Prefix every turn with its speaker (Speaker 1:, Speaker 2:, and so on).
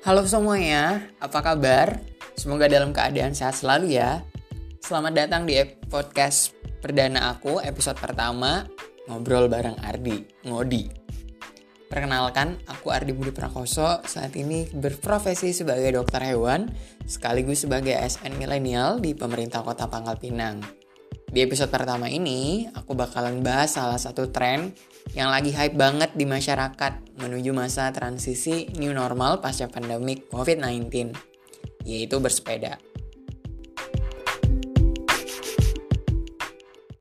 Speaker 1: Halo semuanya, apa kabar? Semoga dalam keadaan sehat selalu ya. Selamat datang di podcast perdana aku, episode pertama, Ngobrol bareng Ardi, Ngodi. Perkenalkan, aku Ardi Budi Prakoso, saat ini berprofesi sebagai dokter hewan, sekaligus sebagai ASN milenial di pemerintah kota Pangkal Pinang. Di episode pertama ini, aku bakalan bahas salah satu tren yang lagi hype banget di masyarakat menuju masa transisi new normal pasca pandemik COVID-19, yaitu bersepeda.